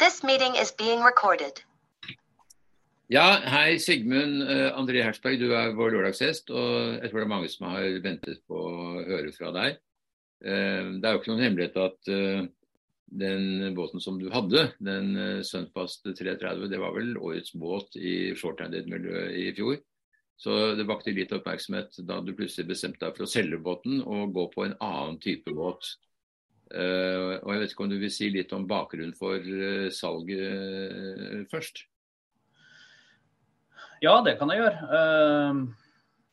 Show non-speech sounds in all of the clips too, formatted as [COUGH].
This meeting is being recorded. Ja, hei Sigmund uh, André Hersberg, du er vår lørdagsgjest. Og jeg tror det er mange som har ventet på å høre fra deg. Uh, det er jo ikke noen hemmelighet at uh, den båten som du hadde, den Sunfast 330, det var vel årets båt i shorthanded-miljøet i fjor. Så det vakte litt oppmerksomhet da du plutselig bestemte deg for å selge båten og gå på en annen type båt. Uh, og jeg vet ikke om du vil si litt om bakgrunnen for uh, salget uh, først? Ja, det kan jeg gjøre.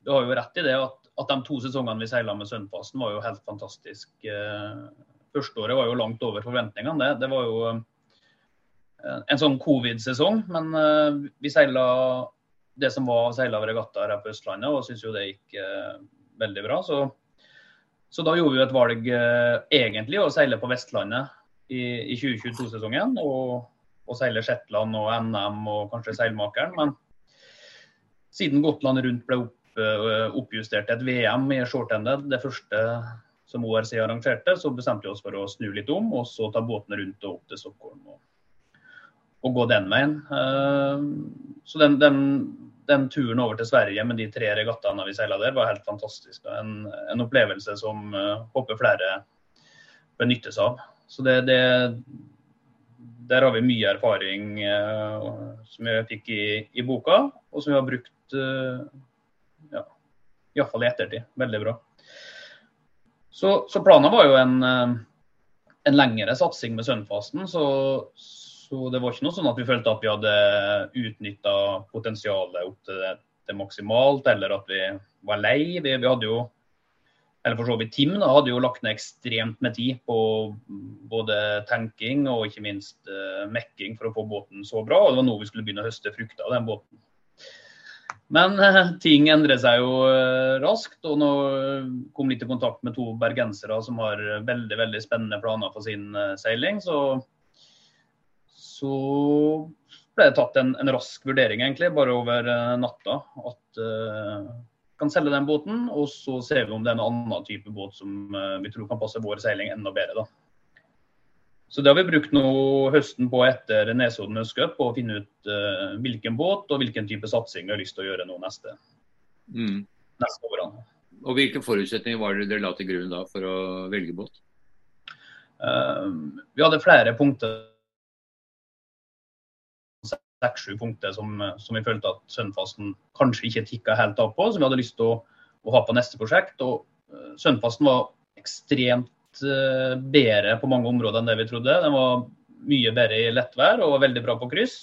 Du har jo rett i det at, at de to sesongene vi seila med Sønnfasen var jo helt fantastisk. Førsteåret var jo langt over forventningene. Det, det var jo en sånn covid-sesong, men vi seila det som var seila av regattaer her på Østlandet, og syns jo det gikk veldig bra. så så da gjorde vi et valg eh, egentlig å seile på Vestlandet i, i 2022-sesongen. Og, og, seile Shetland og NM og kanskje Seilmakeren. Men siden Gotland rundt ble opp, uh, oppjustert til et VM i shortended, det første som ORC arrangerte, så bestemte vi oss for å snu litt om og så ta båten rundt og opp til Stockholm. Og, og gå den veien. Uh, så den, den den turen over til Sverige med de tre regattaene vi seila der, var helt fantastisk. En, en opplevelse som uh, håper flere benytter seg av. Så det, det, der har vi mye erfaring uh, som vi fikk i, i, boka, og som vi har brukt uh, ja, iallfall i ettertid. Veldig bra. Så, så planen var jo en, en lengre satsing med Sønnfasten. Så, så det var ikke noe sånn at vi følte at vi hadde utnytta potensialet opp til det, det, maksimalt, eller at vi var lei. Vi, vi hadde jo, eller for så vidt Tim, da, hadde jo lagt ned ekstremt med tid på både tenking og ikke minst uh, mekking for å få båten så bra. og Det var nå vi skulle begynne å høste frukter av den båten. Men uh, ting endrer seg jo uh, raskt, og nå kom litt i kontakt med to bergensere som har veldig veldig spennende planer for sin seiling. så så ble det tatt en, en, rask vurdering, egentlig, bare over uh, natta. At uh, kan selge den båten, og så ser vi om det er en annen type båt som uh, vi tror kan passe vår seiling enda bedre. da. Så det har vi brukt nå høsten på etter Nesodden Østcup, på å finne ut uh, hvilken båt og hvilken type satsing vi har lyst til å gjøre nå neste, mm. neste årene. Og Hvilke forutsetninger var det dere la til grunn da for å velge båt? Uh, vi hadde flere punkter seks-sju punkter som, som, vi følte at Sønnfasten kanskje ikke tikka helt av på, som vi hadde lyst til å, å ha på neste prosjekt. Og uh, Sønnfasten var ekstremt uh, bedre på mange områder enn det vi trodde. Den var mye bedre i lettvær og var veldig bra på kryss.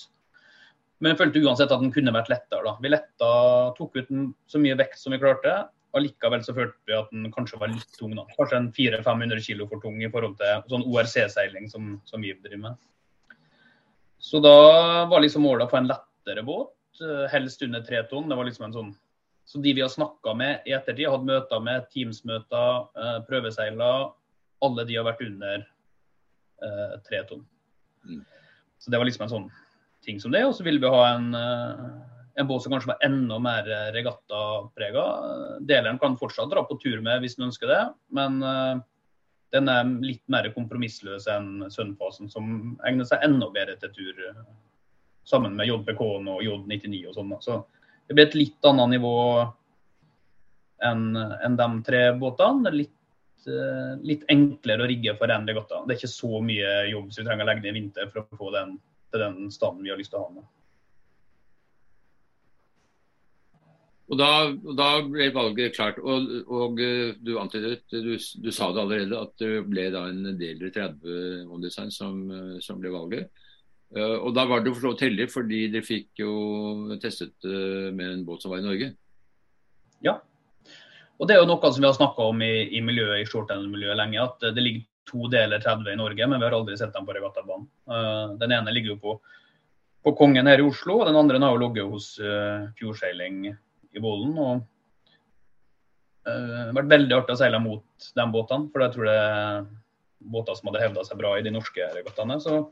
Men jeg følte uansett at den kunne vært lettere. Da. Vi letta, tok ut den så mye vekt som vi klarte. Allikevel så følte vi at den kanskje var litt tung. Da. Kanskje en 400-500 kg for tung i forhold til sånn ORC-seiling som, som vi driver med. Så da var liksom målet å få en lettere båt, eh, helst under tre tonn. Det var liksom en sånn Så de vi har snakka med i ettertid, hadde møter med Teams-møter, eh, prøveseiler, alle de har vært under eh, tre tonn. Mm. Så det var liksom en sånn ting som det. Og så ville vi ha en, en båt som kanskje var enda mer regattaprega. Deleren kan fortsatt dra på tur med hvis den ønsker det, men den er litt mer kompromissløs enn Sønnfasen, som egner seg enda bedre til tur sammen med JPK og J99 og sånn. Så det blir et litt annet nivå enn en de tre båtene. Litt, uh, litt enklere å rigge for den regatta. Det er ikke så mye jobb som vi trenger å legge ned i vinter for å få den til den standen vi har lyst til å ha med. Og da, og da, ble valget klart. Og, og eh, du antydet, du, du, sa det allerede, at det ble da en del 30 OnDesign som, eh, som ble valget. Uh, og da var det for så vidt fordi dere fikk jo testet med en båt som var i Norge. Ja. Og det er jo noe som vi har snakka om i, i, miljøet i shortend-miljøet lenge. At det ligger to deler 30 i Norge, men vi har aldri sett dem på regattabanen. Den ene ligger jo på, på Kongen her i Oslo, og den andre har jo ligget hos Fjordseiling i Vollen. Og det har vært veldig artig å seile mot de båtene, for jeg tror det er båter som hadde hevda seg bra i de norske regattaene. Så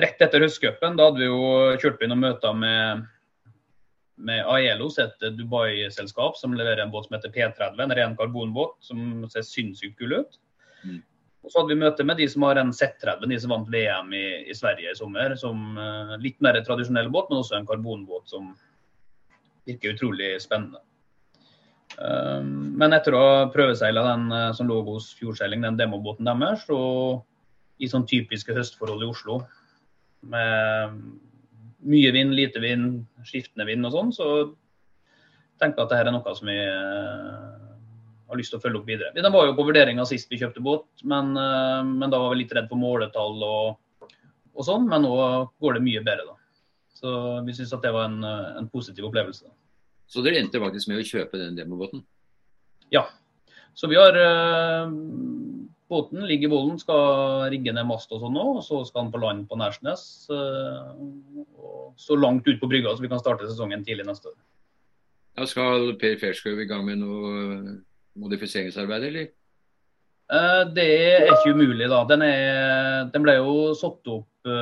rett etter høstcupen, da hadde vi jo kjørt inn og møter med med Aelos, et Dubai-selskap som leverer en båt som heter P30, en ren karbonbåt som ser sinnssykt kul ut. Mm. Og så hadde vi møte med de som har en Z30, de som vant VM i, i Sverige i sommer. Som uh, litt mer tradisjonell båt, men også en karbonbåt som virker utrolig spennende. Um, men etter å ha prøveseila den uh, som lå hos Fjordseiling, den demobåten deres, og i sånn typiske høstforhold i Oslo, med mye vind, lite vind, skiftende vind og sånn, så tenker jeg at dette er noe som vi uh, har lyst til å følge opp videre. Den var jo på vurderinga sist vi kjøpte båt, men, uh, men, da var vi litt redd for måletall og, og sånn. Men nå går det mye bedre, da. Så vi syns at det var en, en positiv opplevelse. Så dere endte faktisk med å kjøpe den demobåten? Ja. Så vi har eh, Båten ligger i Vollen, skal rigge ned mast og sånn nå. og Så skal den på land på Nærsnes. Eh, og så langt ut på brygga så vi kan starte sesongen tidlig neste år. Ja, skal Per Ferskøv i gang med noe modifiseringsarbeid, eller? Uh, det er ikke umulig, da. Den, er, den ble jo satt opp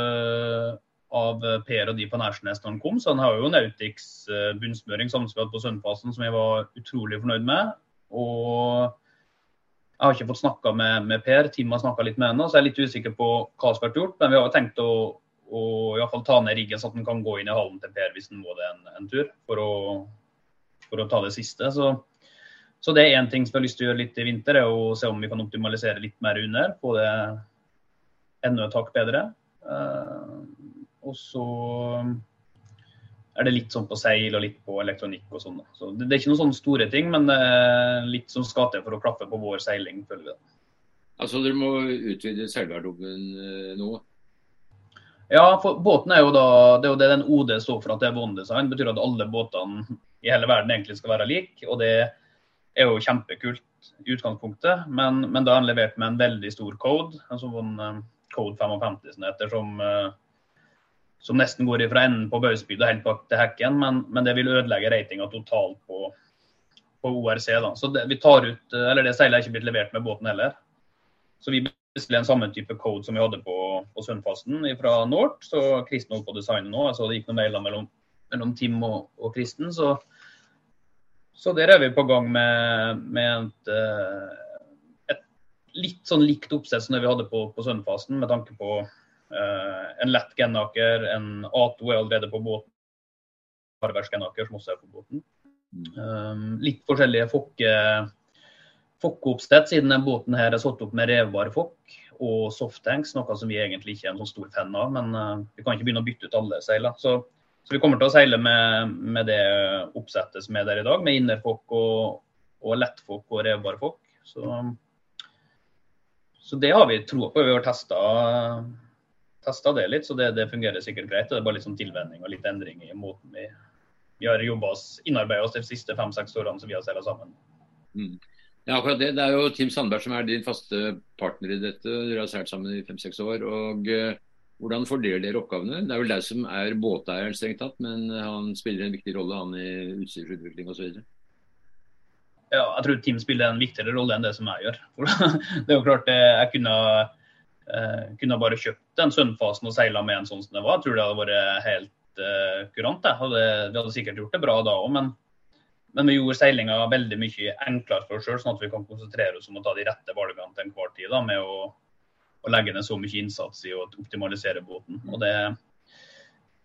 av eh, Per og de på Nærsnes når han kom. Så han har jo Nautics eh, bunnsmøring sammenspilt på Sønnfasen som jeg var utrolig fornøyd med. Og jeg har ikke fått snakka med, med, Per, Tim har snakka litt med henne, så jeg er litt usikker på hva som vært gjort. Men vi har jo tenkt å, å i fall ta ned riggen så at han kan gå inn i hallen til Per hvis han må det en, en tur, for å, for å, ta det siste. Så, så det er én ting som jeg har lyst til å gjøre litt i vinter, er å se om vi kan optimalisere litt mer under. Få det enda et hakk bedre. Uh, og så er det litt sånn på seil og litt på elektronikk og sånn. Så det, det, er ikke noen sånne store ting, men er litt som skal til for å klaffe på vår seiling, føler vi. Altså dere må utvide seilgarderoben noe? nå? Ja, for båten er jo da Det er jo det den OD står for at det er one-design. Det betyr at alle båtene i hele verden egentlig skal være like. Og det er jo kjempekult i utgangspunktet, men, men da er den levert med en veldig stor code. En sånn eh, code 55 som heter, som som nesten går fra enden på Bausbygda helt bak til Hekken, men, men, det vil ødelegge ratinga totalt på, på, ORC. da. Så det, vi tar ut, eller det seilet er ikke blitt levert med båten heller. Så vi bestiller en samme type code som vi hadde på, på Sundfasten fra Nort. Så Kristen holdt på å designe nå. så det gikk noen mailer mellom, mellom Tim og, og Kristen. Så, så, der er vi på gang med, med et, eh, et, litt sånn likt oppsett som det vi hadde på, på Sundfasten, med tanke på Eh, en lett gennaker, en A2 er allerede på båten. Harværsgennaker som også er på båten. Um, litt forskjellige fokkeoppstett, siden denne båten her er satt opp med revbar fokk og softtanks, noe som vi egentlig ikke er en så stor fan av. Men uh, vi kan ikke begynne å bytte ut alle seiler. Så, så vi kommer til å seile med, med, det oppsettet som er der i dag, med innerfokk og, og lettfokk og revbar fokk. Så, så, det har vi troa på. Vi har testa testa det litt, så det, det, fungerer sikkert greit. Det er bare litt sånn tilvenning og litt endring i måten vi, vi har jobba oss, innarbeida oss de siste fem-seks årene som vi har seila sammen. Mm. Ja, akkurat det. Det er jo Tim Sandberg som er din faste partner i dette. Dere har seilt sammen i fem-seks år. og uh, Hvordan fordeler dere oppgavene? Det er vel deg som er båteieren, strengt tatt, men han spiller en viktig rolle han i utstyrsutvikling osv.? Ja, jeg tror Tim spiller en viktigere rolle enn det som jeg gjør. [LAUGHS] det er jo klart, jeg kunne Uh, kunne bare kjøpt den Sønnfasen og seila med en sånn som det var. Jeg tror det hadde vært helt uh, kurant. Det. Hadde, vi hadde sikkert gjort det bra da òg, men, men, vi gjorde seilinga veldig mye enklere for oss sjøl, sånn at vi kan konsentrere oss om å ta de rette valgene til enhver tid. Da, med å, å, legge ned så mye innsats i å optimalisere båten. Og det,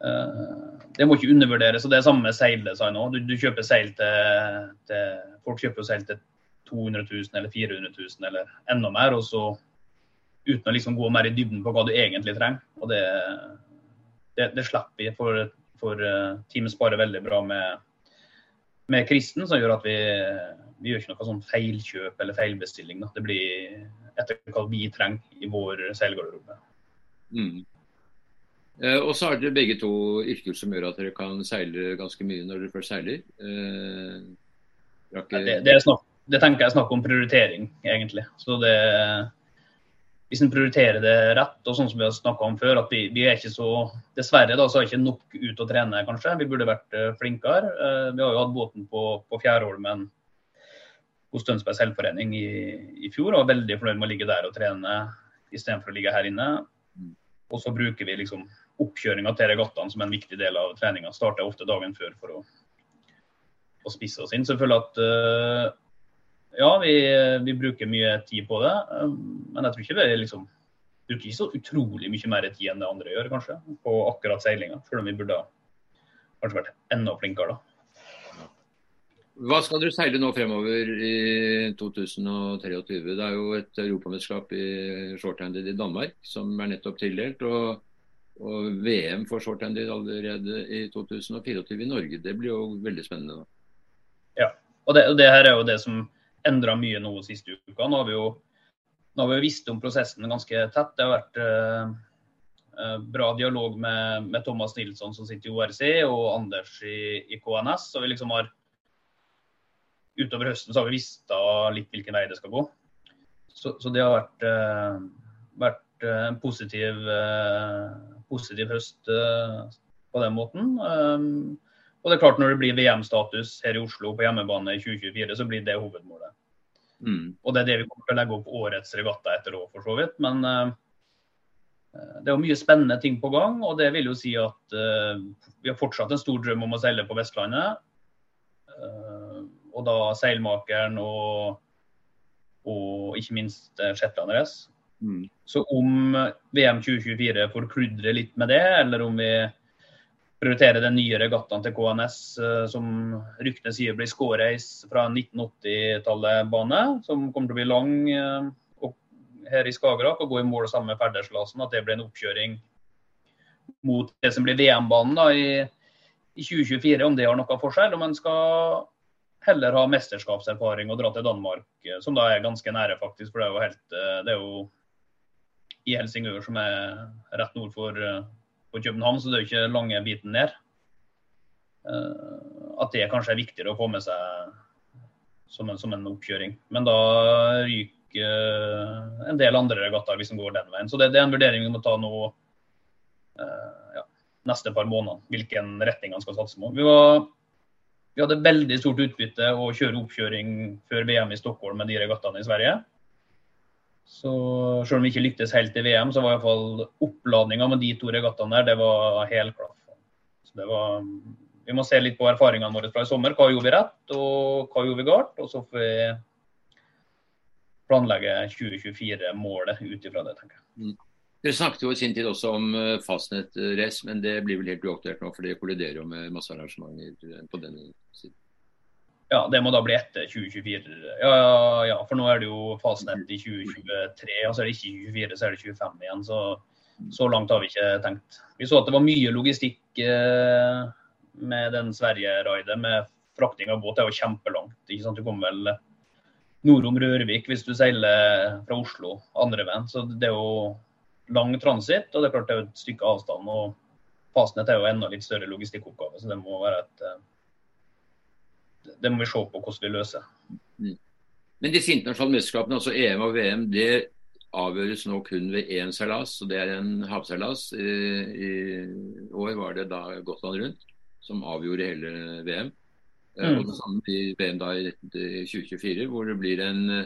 uh, det må ikke undervurderes. og Det er samme med seildesign òg. Du, du, kjøper seil til, til, Folk kjøper seil til 200 000 eller 400 000 eller enda mer. og så uten å liksom gå mer i dybden på hva du egentlig trenger. Og det, det, det slipper vi, for, for uh, teamet sparer veldig bra med, med Kristen, som gjør at vi, vi gjør ikke noe sånn feilkjøp eller feilbestilling. Da. Det blir etter hva vi trenger i vår seilgarderobe. Mm. Eh, og så har dere begge to yrker som gjør at dere kan seile ganske mye når dere først seiler. Eh, ikke... det, det, snakk, det, tenker jeg er snakk om prioritering, egentlig. Så det, hvis en prioriterer det rett, og sånn som vi har snakka om før, at vi, vi, er ikke så Dessverre da, så er det ikke nok ut å trene, kanskje. Vi burde vært uh, flinkere. Uh, vi har jo hatt båten på, på Fjærholmen hos Tønsberg selvforening i, i, fjor, og er veldig fornøyd med å ligge der og trene istedenfor å ligge her inne. Og så bruker vi liksom oppkjøringa til regattaen som en viktig del av treninga. Starter ofte dagen før for å, å spisse oss inn. Så jeg føler at uh, ja, vi, vi, bruker mye tid på det. Men jeg tror ikke vi liksom, bruker ikke så utrolig mye mer tid enn det andre gjør, kanskje, på akkurat seilinga. Selv om vi burde kanskje vært enda flinkere da. Hva skal dere seile nå fremover i 2023? Det er jo et europamesterskap i shorthanded i Danmark som er nettopp tildelt. Og, og VM for shorthanded allerede i 2024 i Norge. Det blir jo veldig spennende. da. Ja, og det, og det her er jo det som endra mye nå siste uka. Nå har vi jo nå har vi visst om prosessen ganske tett. Det har vært eh, eh bra dialog med, med, Thomas Nilsson som sitter i ORC og Anders i, i KNS. Så vi liksom har utover høsten så har vi visst litt hvilken vei det skal gå. Så, så det har vært, eh, vært uh, en positiv, eh, positiv høst på den måten. Um, og det er klart Når det blir VM-status her i Oslo på hjemmebane i 2024, så blir det hovedmålet. Mm. Og Det er det vi kommer til å legge opp årets regatta etter òg, for så vidt. Men det er jo mye spennende ting på gang. Og det vil jo si at vi har fortsatt en stor drøm om å seile på Vestlandet og da seilmakeren og, og ikke minst Shetland Race. Mm. Så om VM 2024 forkludrer litt med det, eller om vi prioriterer den nye regattaen til KNS, eh, som ryktene sier blir Skåreis fra 1980-tallet-bane, som kommer til å bli lang eh, her i Skagerrak og gå i mål sammen med Ferderslasen. at det blir en oppkjøring mot det som blir VM-banen i, i, 2024, om det har noe for seg. Om en skal heller ha mesterskapserfaring og dra til Danmark, eh, som da er ganske nære, faktisk. For det er jo, helt, det er jo i Helsingør, som er rett nord for, eh, for København, så det er jo ikke lange biten ned. At det kanskje er viktigere å få med seg som en, som en oppkjøring. Men da ryker en del andre regattaer hvis en går den veien. Så det, det, er en vurdering vi må ta nå ja, neste par måneder, hvilken retning han skal satse på. Vi var vi hadde veldig stort utbytte å kjøre oppkjøring før VM i Stockholm med de regattaene i Sverige. Så selv om vi ikke lyktes helt i VM, så var iallfall oppladninga med de to regattaene der, det var helklaff. Så det var Vi må se litt på erfaringene våre fra i sommer. Hva gjorde vi rett, og hva gjorde vi galt? Og så får vi planlegge 2024-målet ut ifra det, tenker jeg. Mm. Dere snakket jo i sin tid også om eh, fastnett-race, men det blir vel helt uaktuelt nå, for det kolliderer jo med masse arrangementer på denne siden. Ja, det må da bli etter 2024. Ja, ja, for nå er det jo fastnett i 2023, og så er det ikke 2024, så er det 25 igjen. Så, så langt har vi ikke tenkt. Vi så at det var mye logistikk eh, med den Sverige-raidet med frakting av båt. Det er jo kjempelangt. ikke sant? Du kommer vel nord om Rørvik hvis du seiler fra Oslo andre veien. Så det er jo lang transit, og det er klart det er jo et stykke avstand. og Fastnett er jo enda litt større logistikkoppgave, så det må være et eh, Det må vi se på hvordan vi løser. Mm. Men disse internasjonale mesterskapene, altså EM og VM, det avgjøres nå kun ved én seilas, og det er en havseilas. I, I, år var det da Gotland rundt som avgjorde hele VM. Eh, mm. Og det samme i VM da i 2024, hvor det blir en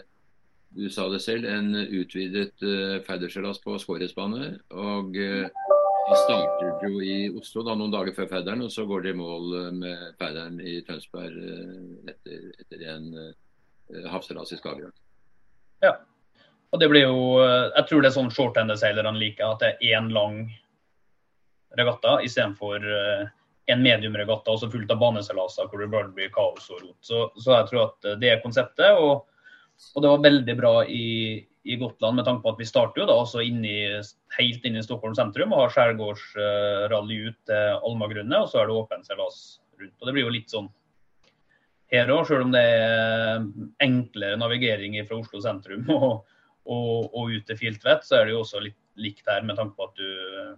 du sa det selv, en utvidet uh, på Skåresbane. Og uh, de startet jo i Oslo da, noen dager før Færderen, og så går de i mål uh, med Færderen i Tønsberg uh, etter, etter, en uh, havseilas i Skagerrak. Ja. Og det blir jo Jeg tror det er sånn shorthandeseilerne liker, at det er én lang regatta istedenfor en mediumregatta og så fullt av baneseilaser hvor det bare blir kaos og rot. Så, så jeg tror at det er konseptet. og og det var veldig bra i, i Gotland med tanke på at vi starter jo da også inni, helt inne i Stockholm sentrum og har skjærgårdsrally ut til Almagrunnet, og så er det åpen seilas rundt. Og Det blir jo litt sånn her òg, selv om det er enklere navigering fra Oslo sentrum [LAUGHS] og, og, og ut til Filtvet, så er det jo også litt likt her med tanke på at du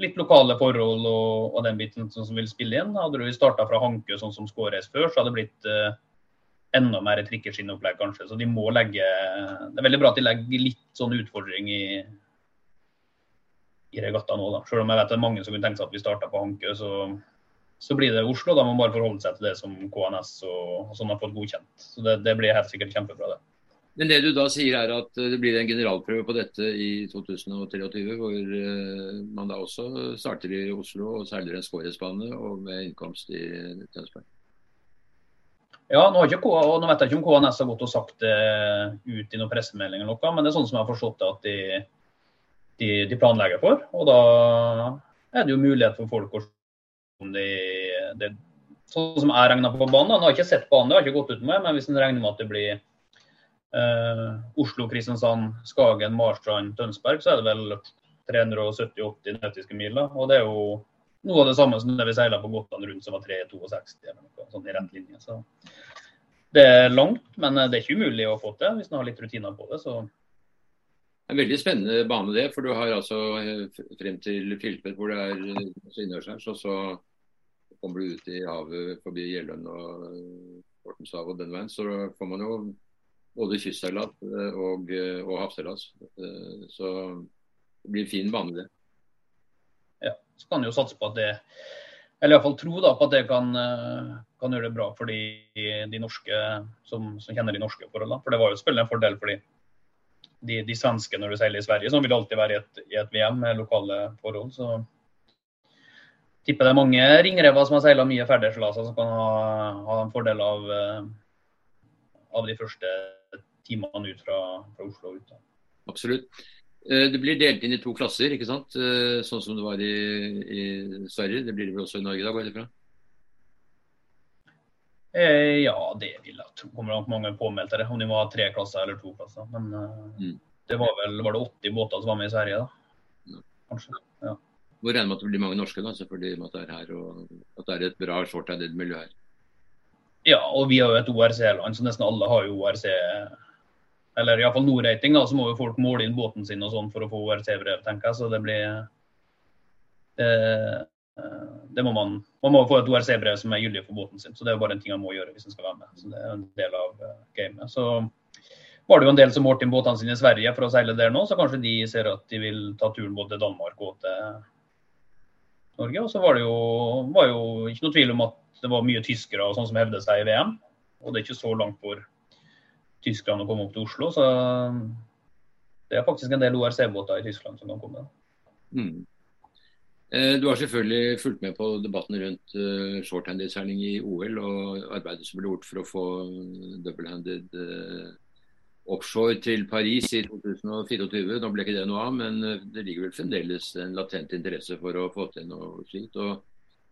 Litt lokale forhold og, og den biten som vil spille inn. Hadde du starta fra Hankø sånn som Skåres før, så hadde det blitt uh, enda mer trikkeskinnopplegg, kanskje. Så de må legge Det er veldig bra at de legger litt sånn utfordring i, i regatta nå, da. Selv om jeg vet det er mange som kunne tenkt seg at vi starta på Hankø, så, så, blir det Oslo. Da må man bare forholde seg til det som KNS og, og sånn har fått godkjent. Så det, det blir helt sikkert kjempebra, det. Men det du da sier er at det blir en generalprøve på dette i 2023, hvor eh, man da også starter i Oslo og seiler en skårhetsbane og med innkomst i Tønsberg? Ja, nå, ikke, nå vet jeg ikke om KNS har gått og sagt det ut i noen pressemelding, eller noe, men det er sånn som jeg har forstått det at de, de, de, planlegger for. Og da er det jo mulighet for folk å se om de, de Sånn som jeg regner på banen. Nå har ikke sett banen, det har ikke gått ut med, men hvis en regner med at det blir eh, Oslo, Kristiansand, Skagen, Marstrand, Tønsberg, så er det vel 370-80 nautiske miler. Og det er jo noe av det samme som det vi seila på Gotland rundt, som var 362 eller noe sånn i rett linje. Så det er langt, men det er ikke umulig å få til hvis en har litt rutiner på det. så det er en veldig spennende bane det, for du har altså eh, frem til Filtvet hvor det er eh, innendørs, og så kommer du ut i havet forbi Gjelløn og Hortenshavet og den veien. Så får man jo både kystseilas eh, og, og havseilas. Så det blir en fin bane, det så kan jo satse på at det eller iallfall tro da, på at det kan, eh, kan, gjøre det bra for de, de norske som, som, kjenner de norske forholdene. For det var jo selvfølgelig en fordel for de, de, de svenske når du seiler i Sverige, som vil alltid være i et, i et VM med lokale forhold. Så tipper det er mange ringrever som har seila mye ferdigseilaser, som kan ha, ha, en fordel av, eh, av de første timene ut fra, fra Oslo. Ut, Absolutt. Eh, det blir delt inn i to klasser, ikke sant? Eh, sånn som det var i, i Sverige. Det blir det vel også i Norge, da, går jeg ifra? Eh, ja, det vil jeg tro. Kommer nok mange påmeldte det, om de var tre klasser eller to klasser. Men mm. det var vel var det 80 båter som var med i Sverige, da? Kanskje. ja. Hvor regner med at det blir mange norske, da, selvfølgelig med at det er her og at det er et bra shortheaded miljø her. Ja, og vi har jo et ORC-land, så nesten alle har jo ORC eller iallfall Nor-rating, da, så må jo folk måle inn båten sin og sånn for å få ORC-brev, tenker jeg. Så det blir det, det må man, man må få et ORC-brev som er gyldig for båten sin. Så det er bare en ting man må gjøre hvis man skal være med. Så det er en del av uh, gamet. Så var det jo en del som målte inn båtene sine i Sverige for å seile der nå, så kanskje de ser at de vil ta turen både til Danmark og til Norge. Og så var det jo, var jo ikke noe tvil om at det var mye tyskere og sånn som hevde seg i VM. Og det er ikke så langt for Tyskland å komme opp til Oslo. Så det er faktisk en del ORC-båter i Tyskland som kan komme. Mm. Eh, du har selvfølgelig fulgt med på debatten rundt uh, shorthanded-seiling i OL og arbeidet som ble gjort for å få double-handed uh, offshore til Paris i 2024. Nå ble ikke det noe av, men det ligger vel fremdeles en latent interesse for å få til noe slikt. og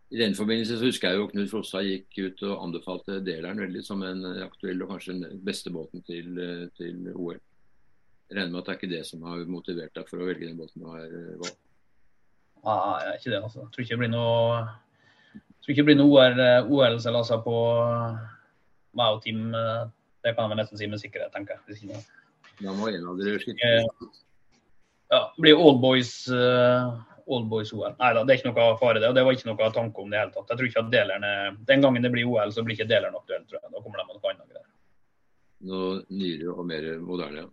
i den forbindelse så husker jeg jo Knut Frostad gikk ut og anbefalte Deleren veldig som en aktuell og kanskje den beste båten til, til OL. Jeg regner med at det er ikke det som har motivert deg for å velge den båten du har eh, valgt? Nei, jeg er ikke det. altså. Jeg tror ikke det blir noe det blir noe OL-seilaser eh, på meg og Team. Eh, det kan jeg nesten si med sikkerhet, tenker jeg. Da må en av dere slippe. Ja, det blir Allboys Oldboys-OL. Nei da, det er ikke noe fare det. Og det var ikke noe tanke om det i hele tatt. Jeg tror ikke at delerne, Den gangen det blir OL, så blir ikke deleren aktuell, tror jeg. Da kommer de med noe annet greier. Noe nyere og mer moderne, ja.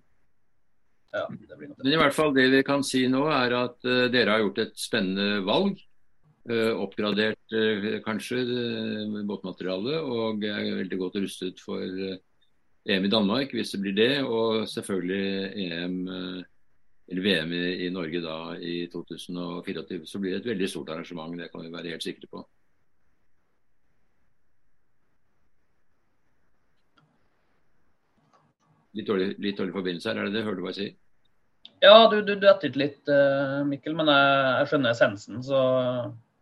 Det blir noe. Men i hvert fall det vi kan si nå, er at uh, dere har gjort et spennende valg. Uh, oppgradert uh, kanskje båtmaterialet og er veldig godt rustet for EM i Danmark hvis det blir det. Og selvfølgelig EM eller VM i, i, Norge da i 2024, så blir det et veldig stort arrangement. Det kan vi være helt sikre på. Litt dårlig, litt dårlig forbindelse her, er det det? Hører du hva jeg sier? Ja, du, du døtte ut litt, uh, Mikkel, men jeg, jeg, skjønner essensen, så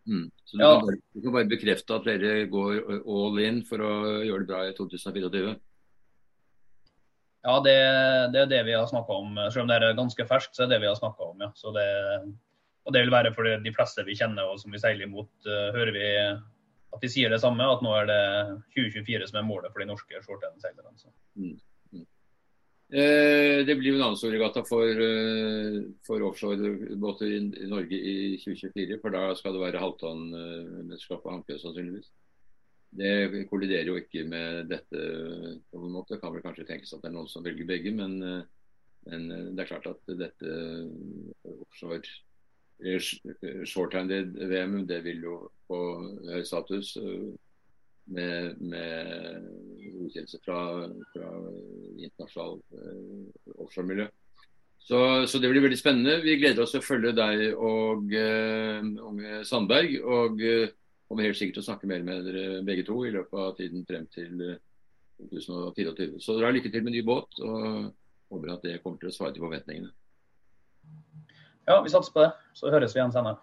mm. Så du, ja. kan bare, du, kan bare, bekrefte at dere går all in for å gjøre det bra i 2024? Ja, det, det er det vi har snakka om. Selv om det er ganske ferskt, så er det vi har snakka om. ja. Så det, og det vil være for de fleste vi kjenner og som vi seiler imot, uh, hører vi at de sier det samme, at nå er det 2024 som er målet for de norske shortend-seilerne. Mm. Mm. Eh, det blir jo en annen storregatta for, uh, for offshorebåter i, i, Norge i 2024. For da skal det være halvtonnmesterskap uh, på Hankø sannsynligvis. Det kolliderer jo ikke med dette på noen måte. Det kan vel kanskje tenkes at det er noen som velger begge, men, eh, men eh, det er klart at dette offshore short-handed VM det vil jo få høy status med, med godkjennelse fra, fra internasjonal offshoremiljø. Så, så, det blir veldig spennende. Vi gleder oss til å følge deg og uh, Unge Sandberg. og uh, kommer helt sikkert til å snakke mer med dere begge to i løpet av tiden frem til, 2024. Så dere har lykke til med ny båt, og håper at det kommer til å svare til forventningene. Ja, vi satser på det. Så høres vi igjen senere.